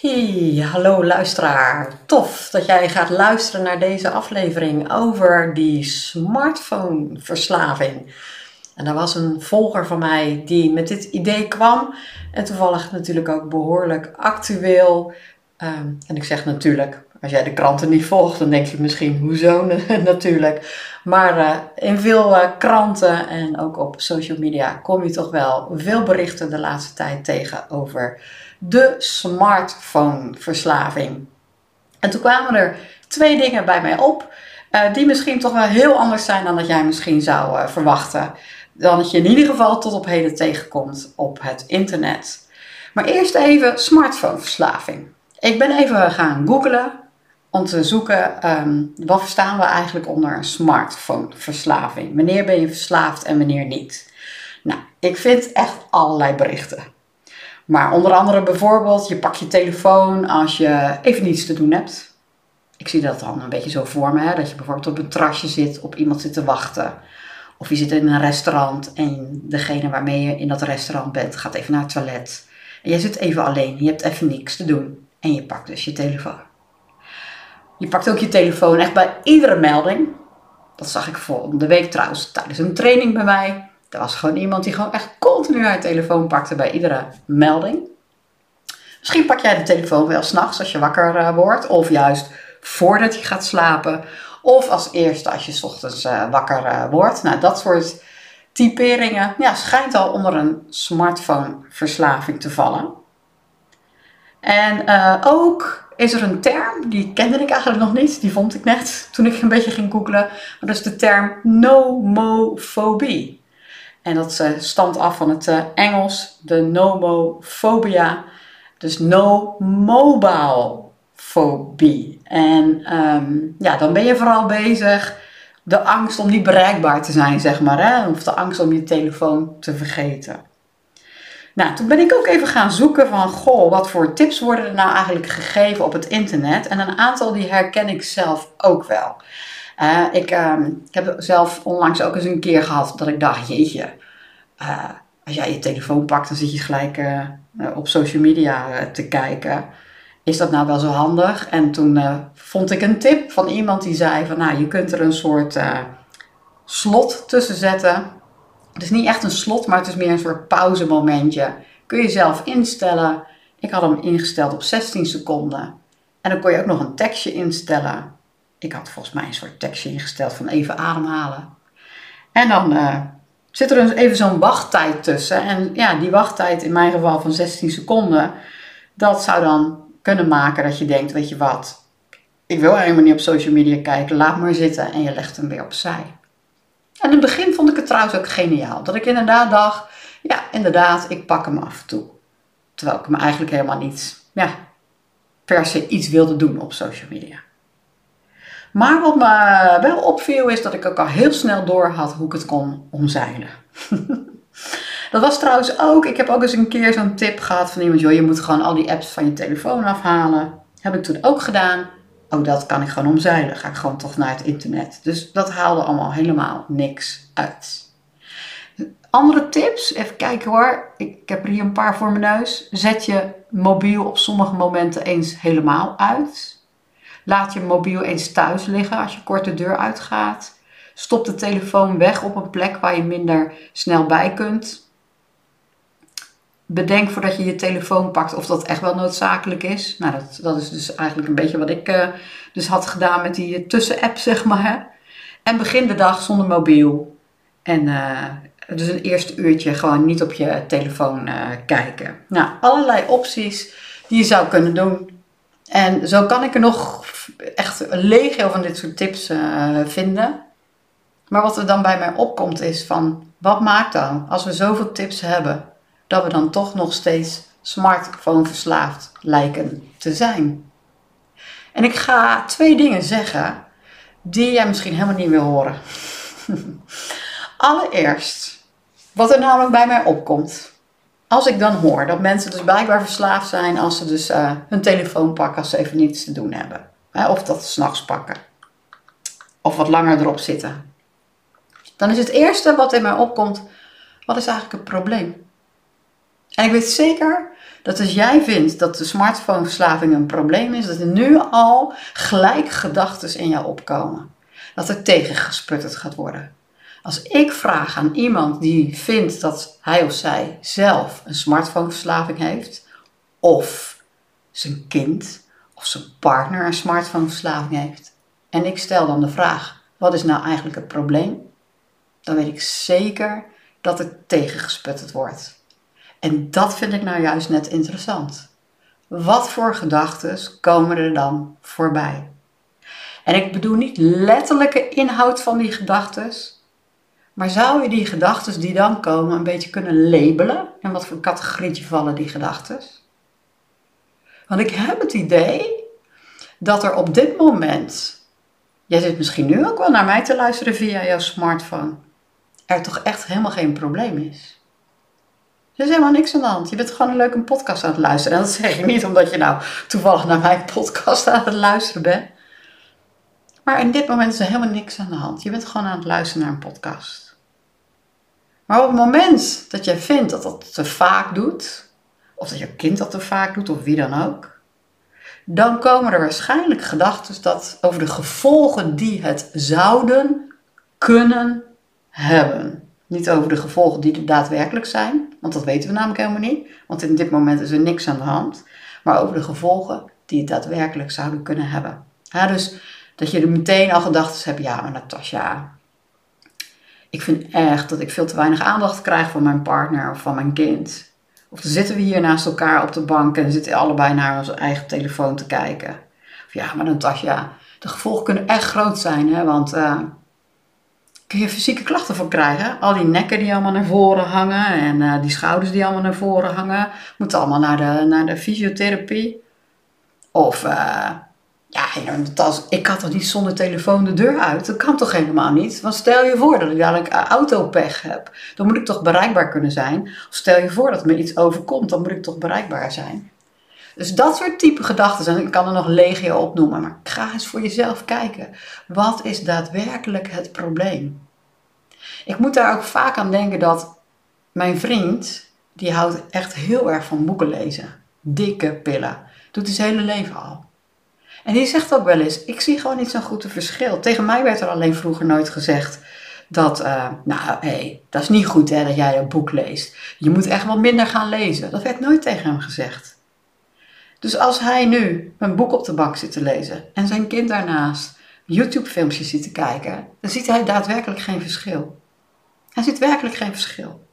Hey, hallo luisteraar. Tof dat jij gaat luisteren naar deze aflevering over die smartphoneverslaving. En er was een volger van mij die met dit idee kwam. En toevallig natuurlijk ook behoorlijk actueel. Ehm, en ik zeg natuurlijk, als jij de kranten niet volgt, dan denk je misschien, hoezo natuurlijk. Maar uh, in veel uh, kranten en ook op social media kom je toch wel veel berichten de laatste tijd tegen over de smartphoneverslaving. En toen kwamen er twee dingen bij mij op, uh, die misschien toch wel heel anders zijn dan dat jij misschien zou verwachten. Dan dat je in ieder geval tot op heden tegenkomt op het internet. Maar eerst even smartphoneverslaving. Ik ben even gaan googlen om te zoeken um, wat verstaan we eigenlijk onder een smartphoneverslaving. Wanneer ben je verslaafd en wanneer niet? Nou, ik vind echt allerlei berichten. Maar onder andere bijvoorbeeld, je pakt je telefoon als je even niets te doen hebt. Ik zie dat dan een beetje zo voor me, dat je bijvoorbeeld op een terrasje zit, op iemand zit te wachten. Of je zit in een restaurant en degene waarmee je in dat restaurant bent gaat even naar het toilet. En jij zit even alleen, je hebt even niks te doen. En je pakt dus je telefoon. Je pakt ook je telefoon echt bij iedere melding. Dat zag ik volgende week trouwens tijdens een training bij mij. Er was gewoon iemand die gewoon echt continu haar telefoon pakte bij iedere melding. Misschien pak jij de telefoon wel s'nachts als je wakker uh, wordt. Of juist voordat je gaat slapen. Of als eerste als je s ochtends uh, wakker uh, wordt. Nou, dat soort typeringen ja, schijnt al onder een smartphoneverslaving te vallen. En ook is er een term, die kende ik eigenlijk nog niet, die vond ik net toen ik een beetje ging googlen. Maar dat is de term nomofobie. En dat uh, stamt af van het uh, Engels, de nomophobia. Dus no mobile phobie. En um, ja, dan ben je vooral bezig de angst om niet bereikbaar te zijn, zeg maar. Hè? Of de angst om je telefoon te vergeten. Nou, toen ben ik ook even gaan zoeken van, goh, wat voor tips worden er nou eigenlijk gegeven op het internet? En een aantal die herken ik zelf ook wel. Uh, ik, uh, ik heb zelf onlangs ook eens een keer gehad dat ik dacht, jeetje, uh, als jij je telefoon pakt, dan zit je gelijk uh, op social media te kijken. Is dat nou wel zo handig? En toen vond ik een tip van iemand die zei van, nou, je kunt er een soort slot tussen zetten het is niet echt een slot, maar het is meer een soort pauzemomentje. Kun je zelf instellen. Ik had hem ingesteld op 16 seconden. En dan kon je ook nog een tekstje instellen. Ik had volgens mij een soort tekstje ingesteld van even ademhalen. En dan uh, zit er dus even zo'n wachttijd tussen. En ja, die wachttijd in mijn geval van 16 seconden, dat zou dan kunnen maken dat je denkt, weet je wat, ik wil helemaal niet op social media kijken, laat maar zitten en je legt hem weer opzij. En in het begin vond ik het trouwens ook geniaal. Dat ik inderdaad dacht, ja, inderdaad, ik pak hem af en toe. Terwijl ik me eigenlijk helemaal niet, ja, per se iets wilde doen op social media. Maar wat me wel opviel is dat ik ook al heel snel door had hoe ik het kon omzeilen. dat was trouwens ook, ik heb ook eens een keer zo'n tip gehad van iemand, joh, je moet gewoon al die apps van je telefoon afhalen. Heb ik toen ook gedaan oh, dat kan ik gewoon omzeilen. Ga ik gewoon toch naar het internet. Dus dat haalde allemaal helemaal niks uit. Andere tips, even kijken hoor. Ik heb er hier een paar voor mijn neus. Zet je mobiel op sommige momenten eens helemaal uit. Laat je mobiel eens thuis liggen als je kort de deur uitgaat. Stop de telefoon weg op een plek waar je minder snel bij kunt bedenk voordat je je telefoon pakt of dat echt wel noodzakelijk is. Nou, dat, dat is dus eigenlijk een beetje wat ik uh, dus had gedaan met die tussenapp, zeg maar. En begin de dag zonder mobiel. En uh, dus een eerste uurtje gewoon niet op je telefoon kijken. Nou, allerlei opties die je zou kunnen doen. En zo kan ik er nog echt een legio van dit soort tips vinden. Maar wat er dan bij mij opkomt is van, wat maakt dan als we zoveel tips hebben dat we dan toch nog steeds smartphone verslaafd lijken te zijn. En ik ga twee dingen zeggen die jij misschien helemaal niet wil horen. Allereerst, wat er namelijk bij mij opkomt. Als ik dan hoor dat mensen dus blijkbaar verslaafd zijn als ze dus uh, hun telefoon pakken als ze even niets te doen hebben. Of dat s'nachts pakken. Of wat langer erop zitten. Dan is het eerste wat in mij opkomt, wat is eigenlijk het probleem? En ik weet zeker dat als jij vindt dat de smartphoneverslaving een probleem is, dat er nu al gelijk gedachten in jou opkomen. Dat er tegengesputterd gaat worden. Als ik vraag aan iemand die vindt dat hij of zij zelf een smartphoneverslaving heeft, of zijn kind of zijn partner een smartphoneverslaving heeft, en ik stel dan de vraag: wat is nou eigenlijk het probleem? Dan weet ik zeker dat het tegengesputterd wordt. En dat vind ik nou juist net interessant. Wat voor gedachten komen er dan voorbij? En ik bedoel niet letterlijke inhoud van die gedachten, maar zou je die gedachten die dan komen een beetje kunnen labelen? En wat voor categorietje vallen die gedachten? Want ik heb het idee dat er op dit moment, jij zit misschien nu ook wel naar mij te luisteren via jouw smartphone, er toch echt helemaal geen probleem is. Er is helemaal niks aan de hand. Je bent gewoon een leuke podcast aan het luisteren. En dat zeg ik niet omdat je nou toevallig naar mijn podcast aan het luisteren bent. Maar in dit moment is er helemaal niks aan de hand. Je bent gewoon aan het luisteren naar een podcast. Maar op het moment dat jij vindt dat dat te vaak doet, of dat je kind dat te vaak doet, of wie dan ook, dan komen er waarschijnlijk gedachten dat over de gevolgen die het zouden kunnen hebben. Niet over de gevolgen die er daadwerkelijk zijn, want dat weten we namelijk helemaal niet, want in dit moment is er niks aan de hand, maar over de gevolgen die het daadwerkelijk zouden kunnen hebben. Dus dat je er meteen al gedachten hebt, ja, maar Natasja, ik vind echt dat ik veel te weinig aandacht krijg van mijn partner of van mijn kind. Of dan zitten we hier naast elkaar op de bank en zitten allebei naar onze eigen telefoon te kijken. Of ja, maar Natasja, de gevolgen kunnen echt groot zijn, hè, want... Uh, kun je fysieke klachten van krijgen. Al die nekken die allemaal naar voren hangen en uh, die schouders die allemaal naar voren hangen, moeten allemaal naar de, naar de fysiotherapie. Of uh, ja, ik had toch niet zonder telefoon de deur uit? Dat kan toch helemaal niet? Want stel je voor dat ik dadelijk autopech heb. Dan moet ik toch bereikbaar kunnen zijn? Of stel je voor dat me iets overkomt, dan moet ik toch bereikbaar zijn? Dus dat soort type gedachten, en ik kan er nog legio opnoemen, maar ga eens voor jezelf kijken. Wat is daadwerkelijk het probleem? Ik moet daar ook vaak aan denken dat mijn vriend, die houdt echt heel erg van boeken lezen. Dikke pillen. Doet hij zijn hele leven al. En die zegt ook wel eens, ik zie gewoon niet zo'n goed verschil. Tegen mij werd er alleen vroeger nooit gezegd dat, uh, nou hé, hey, dat is niet goed hè, dat jij een boek leest. Je moet echt wel minder gaan lezen. Dat werd nooit tegen hem gezegd. Dus als hij nu een boek op de bank zit te lezen en zijn kind daarnaast YouTube-filmpjes zit te kijken, dan ziet hij daadwerkelijk geen verschil. Hij ziet werkelijk geen verschil.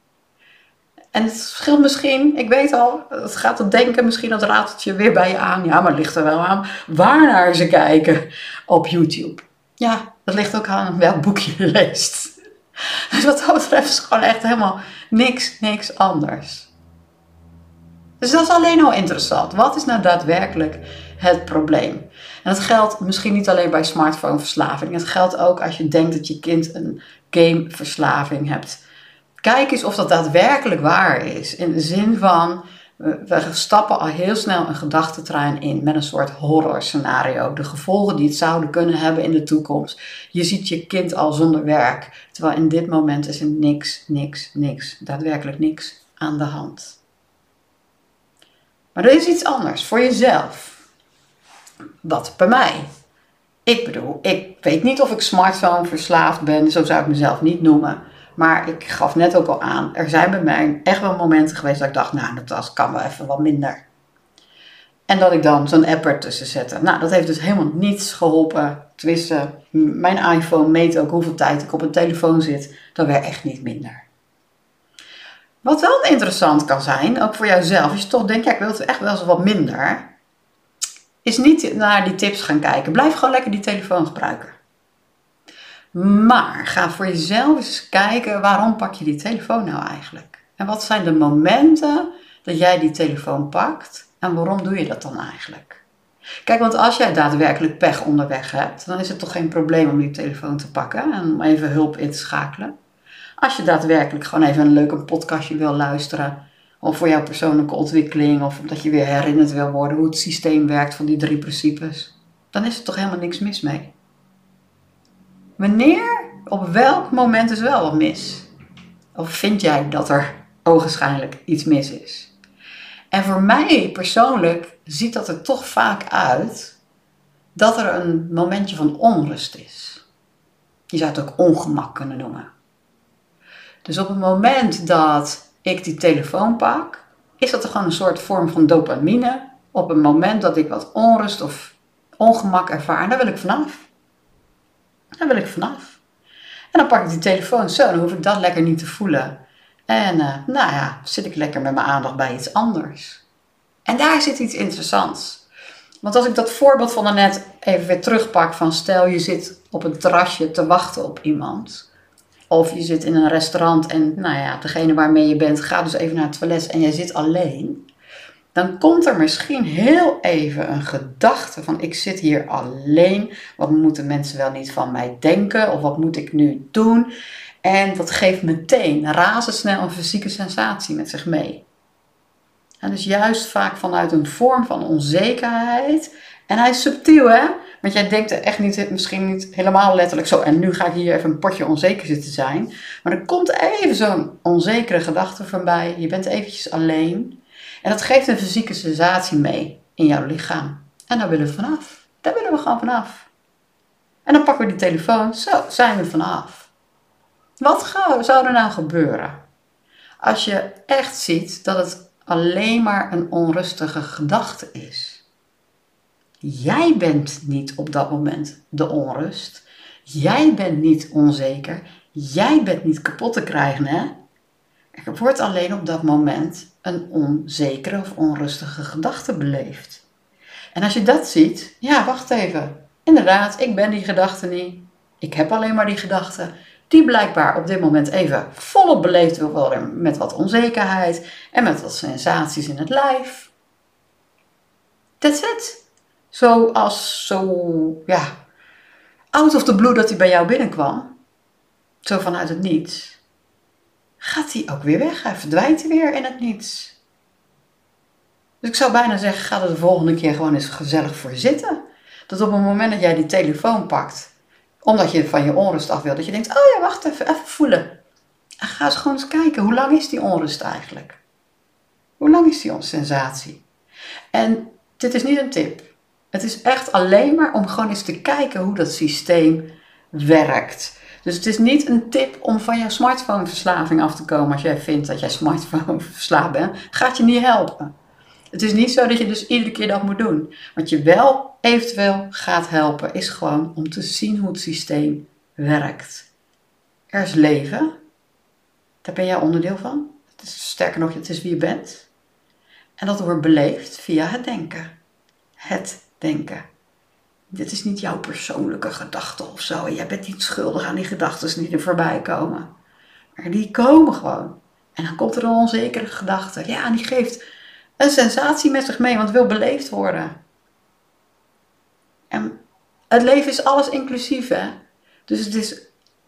En het verschil misschien, ik weet al, het gaat het denken misschien dat rateltje weer bij je aan. Ja, maar het ligt er wel aan waar naar ze kijken op YouTube. Ja, dat ligt ook aan welk boekje je leest. Dus wat dat betreft is gewoon echt helemaal niks, niks anders. Dus dat is alleen al interessant. Wat is nou daadwerkelijk het probleem? En dat geldt misschien niet alleen bij smartphoneverslaving. Het geldt ook als je denkt dat je kind een gameverslaving hebt. Kijk eens of dat daadwerkelijk waar is. In de zin van, we stappen al heel snel een gedachtentrein in met een soort horrorscenario. De gevolgen die het zouden kunnen hebben in de toekomst. Je ziet je kind al zonder werk. Terwijl in dit moment is er niks, niks, niks, daadwerkelijk niks aan de hand. Maar er is iets anders voor jezelf. Wat bij mij. Ik bedoel, ik weet niet of ik smartphone verslaafd ben, zo zou ik mezelf niet noemen. Maar ik gaf net ook al aan, er zijn bij mij echt wel momenten geweest dat ik dacht, nou, dat kan wel even wat minder. En dat ik dan zo'n app ertussen zette. Nou, dat heeft dus helemaal niets geholpen. Tenminste, mijn iPhone meet ook hoeveel tijd ik op een telefoon zit. Dat werd echt niet minder. Wat wel interessant kan zijn, ook voor jouzelf, als je toch denkt, ja, ik wil het echt wel eens wat minder, is niet naar die tips gaan kijken. Blijf gewoon lekker die telefoon gebruiken. Maar ga voor jezelf eens kijken, waarom pak je die telefoon nou eigenlijk? En wat zijn de momenten dat jij die telefoon pakt en waarom doe je dat dan eigenlijk? Kijk, want als jij daadwerkelijk pech onderweg hebt, dan is het toch geen probleem om die telefoon te pakken en om even hulp in te schakelen. Als je daadwerkelijk gewoon even een leuke podcastje wil luisteren. Of voor jouw persoonlijke ontwikkeling. Of omdat je weer herinnerd wil worden hoe het systeem werkt van die drie principes. Dan is er toch helemaal niks mis mee. Wanneer, op welk moment is wel wat mis? Of vind jij dat er ogenschijnlijk iets mis is? En voor mij persoonlijk ziet dat er toch vaak uit dat er een momentje van onrust is. Je zou het ook ongemak kunnen noemen. Dus op het moment dat ik die telefoon pak, is dat er gewoon een soort vorm van dopamine. Op het moment dat ik wat onrust of ongemak ervaar, daar wil ik vanaf. Daar wil ik vanaf. En dan pak ik die telefoon zo, dan hoef ik dat lekker niet te voelen. En uh, nou ja, zit ik lekker met mijn aandacht bij iets anders. En daar zit iets interessants. Want als ik dat voorbeeld van daarnet even weer terugpak van stel je zit op een terrasje te wachten op iemand. Of je zit in een restaurant en nou ja, degene waarmee je bent gaat dus even naar het toilet en jij zit alleen. Dan komt er misschien heel even een gedachte van ik zit hier alleen. Wat moeten mensen wel niet van mij denken? Of wat moet ik nu doen? En dat geeft meteen razendsnel een fysieke sensatie met zich mee. En dus juist vaak vanuit een vorm van onzekerheid. En hij is subtiel, hè? Want jij denkt echt niet, misschien niet helemaal letterlijk zo. En nu ga ik hier even een potje onzeker zitten zijn. Maar er komt even zo'n onzekere gedachte voorbij. Je bent eventjes alleen. En dat geeft een fysieke sensatie mee in jouw lichaam. En daar willen we vanaf. Daar willen we gewoon vanaf. En dan pakken we die telefoon. Zo, zijn we vanaf. Wat zou er nou gebeuren? Als je echt ziet dat het alleen maar een onrustige gedachte is. Jij bent niet op dat moment de onrust. Jij bent niet onzeker. Jij bent niet kapot te krijgen, hè? Er wordt alleen op dat moment een onzekere of onrustige gedachte beleefd. En als je dat ziet, ja, wacht even. Inderdaad, ik ben die gedachte niet. Ik heb alleen maar die gedachte die blijkbaar op dit moment even volop beleefd wil worden met wat onzekerheid en met wat sensaties in het lijf. That's it. Zoals zo, ja, out of the blue dat hij bij jou binnenkwam, zo vanuit het niets, gaat hij ook weer weg. Hij verdwijnt weer in het niets. Dus ik zou bijna zeggen, ga er de volgende keer gewoon eens gezellig voor zitten. Dat op het moment dat jij die telefoon pakt omdat je van je onrust af wil. Dat je denkt, oh ja, wacht even, even voelen. En ga eens gewoon eens kijken, hoe lang is die onrust eigenlijk? Hoe lang is die sensatie? En dit is niet een tip. Het is echt alleen maar om gewoon eens te kijken hoe dat systeem werkt. Dus het is niet een tip om van jouw smartphoneverslaving af te komen als jij vindt dat jij smartphone verslaafd bent. Gaat je niet helpen. Het is niet zo dat je dus iedere keer dat moet doen. Wat je wel eventueel gaat helpen, is gewoon om te zien hoe het systeem werkt. Er is leven. Daar ben jij onderdeel van. Het is, sterker nog, het is wie je bent. En dat wordt beleefd via het denken. Het denken. Dit is niet jouw persoonlijke gedachte of zo. En jij bent niet schuldig aan die gedachten die er voorbij komen. Maar die komen gewoon. En dan komt er een onzekere gedachte. Ja, en die geeft een sensatie met zich mee, want wil beleefd worden. En het leven is alles inclusief, hè? Dus het is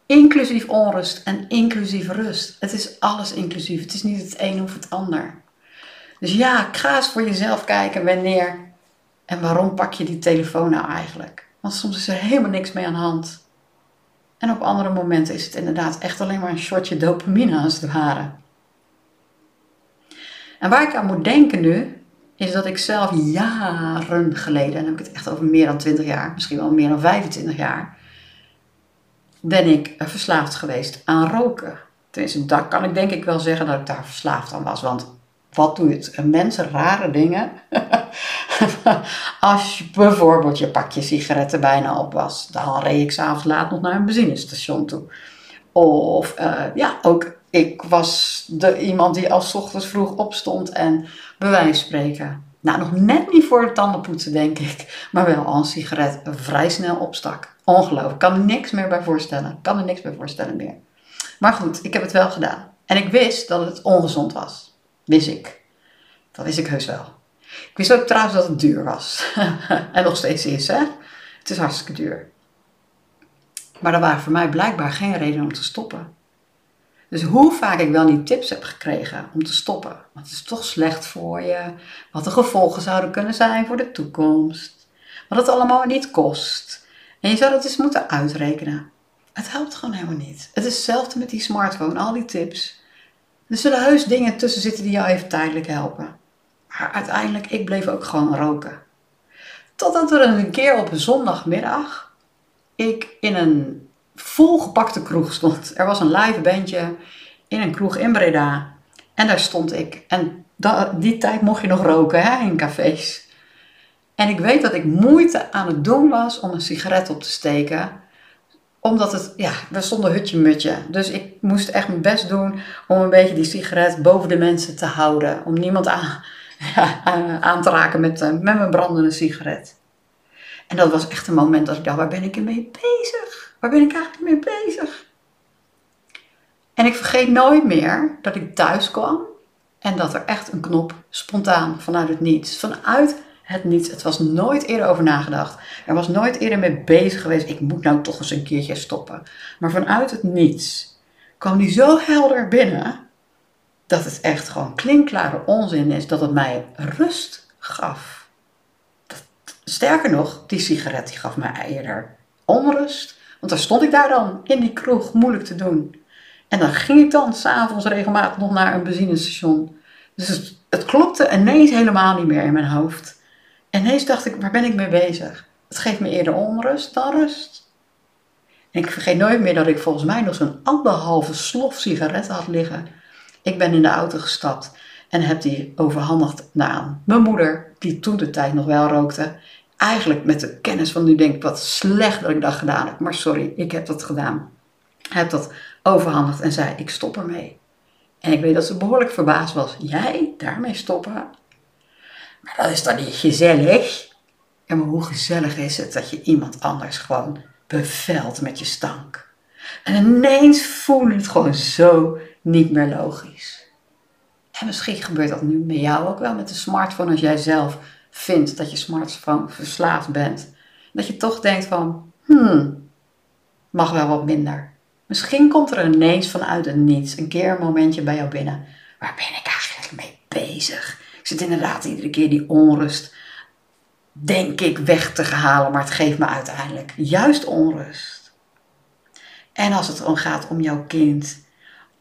inclusief onrust en inclusief rust. Het is alles inclusief. Het is niet het een of het ander. Dus ja, ga eens voor jezelf kijken wanneer en waarom pak je die telefoon nou eigenlijk. Want soms is er helemaal niks mee aan de hand. En op andere momenten is het inderdaad echt alleen maar een shotje dopamine als het ware. En waar ik aan moet denken nu, is dat ik zelf jaren geleden, en dan heb ik het echt over meer dan 20 jaar, misschien wel meer dan 25 jaar, ben ik verslaafd geweest aan roken. Tenminste, dat kan ik denk ik wel zeggen dat ik daar verslaafd aan was. Want wat doet een mens rare dingen? Als je bijvoorbeeld je pakje sigaretten bijna op was, dan reed ik s'avonds laat nog naar een benzinestation toe. Of uh, ja, ook ik was de, iemand die als ochtends vroeg opstond en bewijs spreken. Nou, nog net niet voor het tandenpoetsen, denk ik. Maar wel al een sigaret vrij snel opstak. Ongelooflijk. Kan er niks meer bij voorstellen. Kan er niks bij voorstellen meer. Maar goed, ik heb het wel gedaan. En ik wist dat het ongezond was. Wist ik. Dat wist ik heus wel. Ik wist ook trouwens dat het duur was. en nog steeds is, hè. Het is hartstikke duur. Maar er waren voor mij blijkbaar geen reden om te stoppen. Dus hoe vaak ik wel niet tips heb gekregen om te stoppen. Want het is toch slecht voor je. Wat de gevolgen zouden kunnen zijn voor de toekomst. Wat het allemaal niet kost. En je zou dat eens moeten uitrekenen. Het helpt gewoon helemaal niet. Het is hetzelfde met die smartphone, al die tips. Er zullen heus dingen tussen zitten die jou even tijdelijk helpen. Maar uiteindelijk, ik bleef ook gewoon roken. Totdat er een keer op een zondagmiddag ik in een volgepakte kroeg stond. Er was een live bandje in een kroeg in Breda. En daar stond ik. En die tijd mocht je nog roken hè, in cafés. En ik weet dat ik moeite aan het doen was om een sigaret op te steken omdat het, ja, we stonden hutje-mutje. Dus ik moest echt mijn best doen om een beetje die sigaret boven de mensen te houden. Om niemand aan, aan te raken met, eh, met mijn brandende sigaret. En dat was echt een moment dat ik dacht, waar ben ik ermee bezig? Waar ben ik eigenlijk mee bezig? En ik vergeet nooit meer dat ik thuis kwam en dat er echt een knop spontaan vanuit het niets, vanuit het niets. Het was nooit eerder over nagedacht. Er was nooit eerder mee bezig geweest. Ik moet nou toch eens een keertje stoppen. Maar vanuit het niets kwam die zo helder binnen. Dat het echt gewoon klinkklare onzin is. Dat het mij rust gaf. sterker nog, die sigaret die gaf mij eerder onrust. Want dan stond ik daar dan in die kroeg moeilijk te doen. En dan ging ik dan s'avonds regelmatig nog naar een benzinestation. Dus het, het klopte ineens helemaal niet meer in mijn hoofd. En ineens dacht ik, waar ben ik mee bezig? Het geeft me eerder onrust dan rust. En ik vergeet nooit meer dat ik volgens mij nog zo'n anderhalve slof sigaretten had liggen. Ik ben in de auto gestapt en heb die overhandigd aan mijn moeder, die toen de tijd nog wel rookte. Eigenlijk met de kennis van nu denk ik, wat slecht dat ik dat gedaan heb. Maar sorry, ik heb dat gedaan. Heb dat overhandigd en zei, ik stop ermee. En ik weet dat ze behoorlijk verbaasd was. Jij daarmee stoppen? Maar dat is dan niet gezellig. En maar hoe gezellig is het dat je iemand anders gewoon bevelt met je stank. En ineens voel je het gewoon zo niet meer logisch. En misschien gebeurt dat nu met jou ook wel met de smartphone als jij zelf vindt dat je smartphone verslaafd bent. Dat je toch denkt van, hmm, mag wel wat minder. Misschien komt er ineens vanuit het niets een keer een momentje bij jou binnen. Waar ben ik eigenlijk mee bezig? Zit inderdaad iedere keer die onrust, denk ik, weg te halen, maar het geeft me uiteindelijk juist onrust. En als het dan gaat om jouw kind,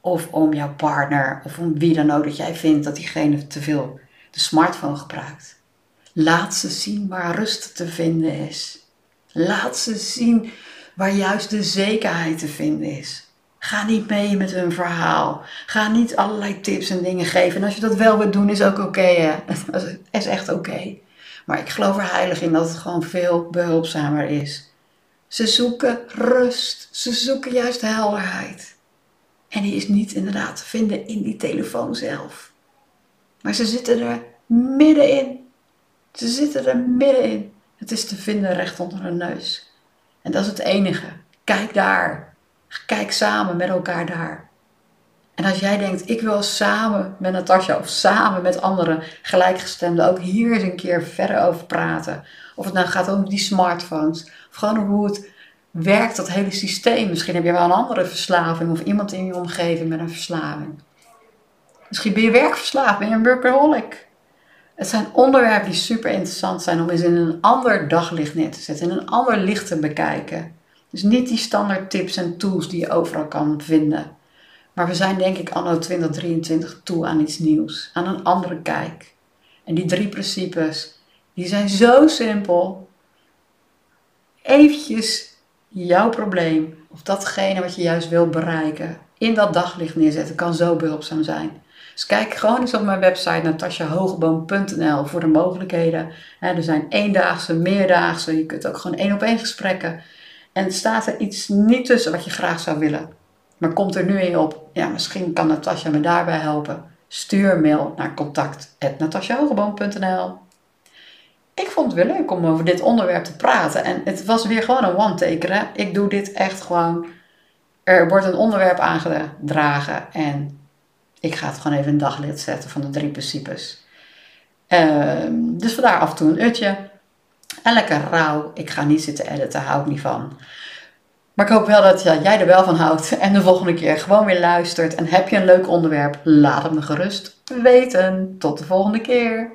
of om jouw partner, of om wie dan ook dat jij vindt dat diegene te veel de smartphone gebruikt. Laat ze zien waar rust te vinden is. Laat ze zien waar juist de zekerheid te vinden is. Ga niet mee met hun verhaal. Ga niet allerlei tips en dingen geven. En als je dat wel wilt doen, is ook oké. Dat is echt oké. Maar ik geloof er heilig in dat het gewoon veel behulpzamer is. Ze zoeken rust. Ze zoeken juist helderheid. En die is niet inderdaad te vinden in die telefoon zelf. Maar ze zitten er middenin. Ze zitten er middenin. Het is te vinden recht onder hun neus. En dat is het enige. Kijk daar. Kijk samen met elkaar daar. En als jij denkt, ik wil samen met Natasja of samen met andere gelijkgestemden ook hier eens een keer verder over praten. Of het nou gaat om die smartphones. Of gewoon hoe het werkt, dat hele systeem. Misschien heb je wel een andere verslaving of iemand in je omgeving met een verslaving. Misschien ben je werkverslaafd, ben je een workaholic. Het zijn onderwerpen die super interessant zijn om eens in een ander daglicht neer te zetten, in een ander licht te bekijken. Dus niet die standaard tips en tools die je overal kan vinden. Maar we zijn denk ik anno 2023 toe aan iets nieuws, aan een andere kijk. En die drie principes, die zijn zo simpel. Eventjes jouw probleem of datgene wat je juist wil bereiken in dat daglicht neerzetten kan zo behulpzaam zijn. Dus kijk gewoon eens op mijn website natasjahogeboom.nl voor de mogelijkheden. Er zijn eendaagse, meerdaagse, je kunt ook gewoon één op één gesprekken. En staat er iets niet tussen wat je graag zou willen. Maar komt er nu in op, ja, misschien kan Natasja me daarbij helpen. Stuur mail naar contact.natasjahogeboom.nl Ik vond het weer leuk om over dit onderwerp te praten. En het was weer gewoon een one-taker. Ik doe dit echt gewoon. Er wordt een onderwerp aangedragen en ik ga het gewoon even een daglicht zetten van de drie principes. Ehm, dus vandaar af en toe een utje. En lekker rauw. Ik ga niet zitten editen, hou ik niet van. Maar ik hoop wel dat jij er wel van houdt en de volgende keer gewoon weer luistert. En heb je een leuk onderwerp, laat het me gerust weten. Tot de volgende keer.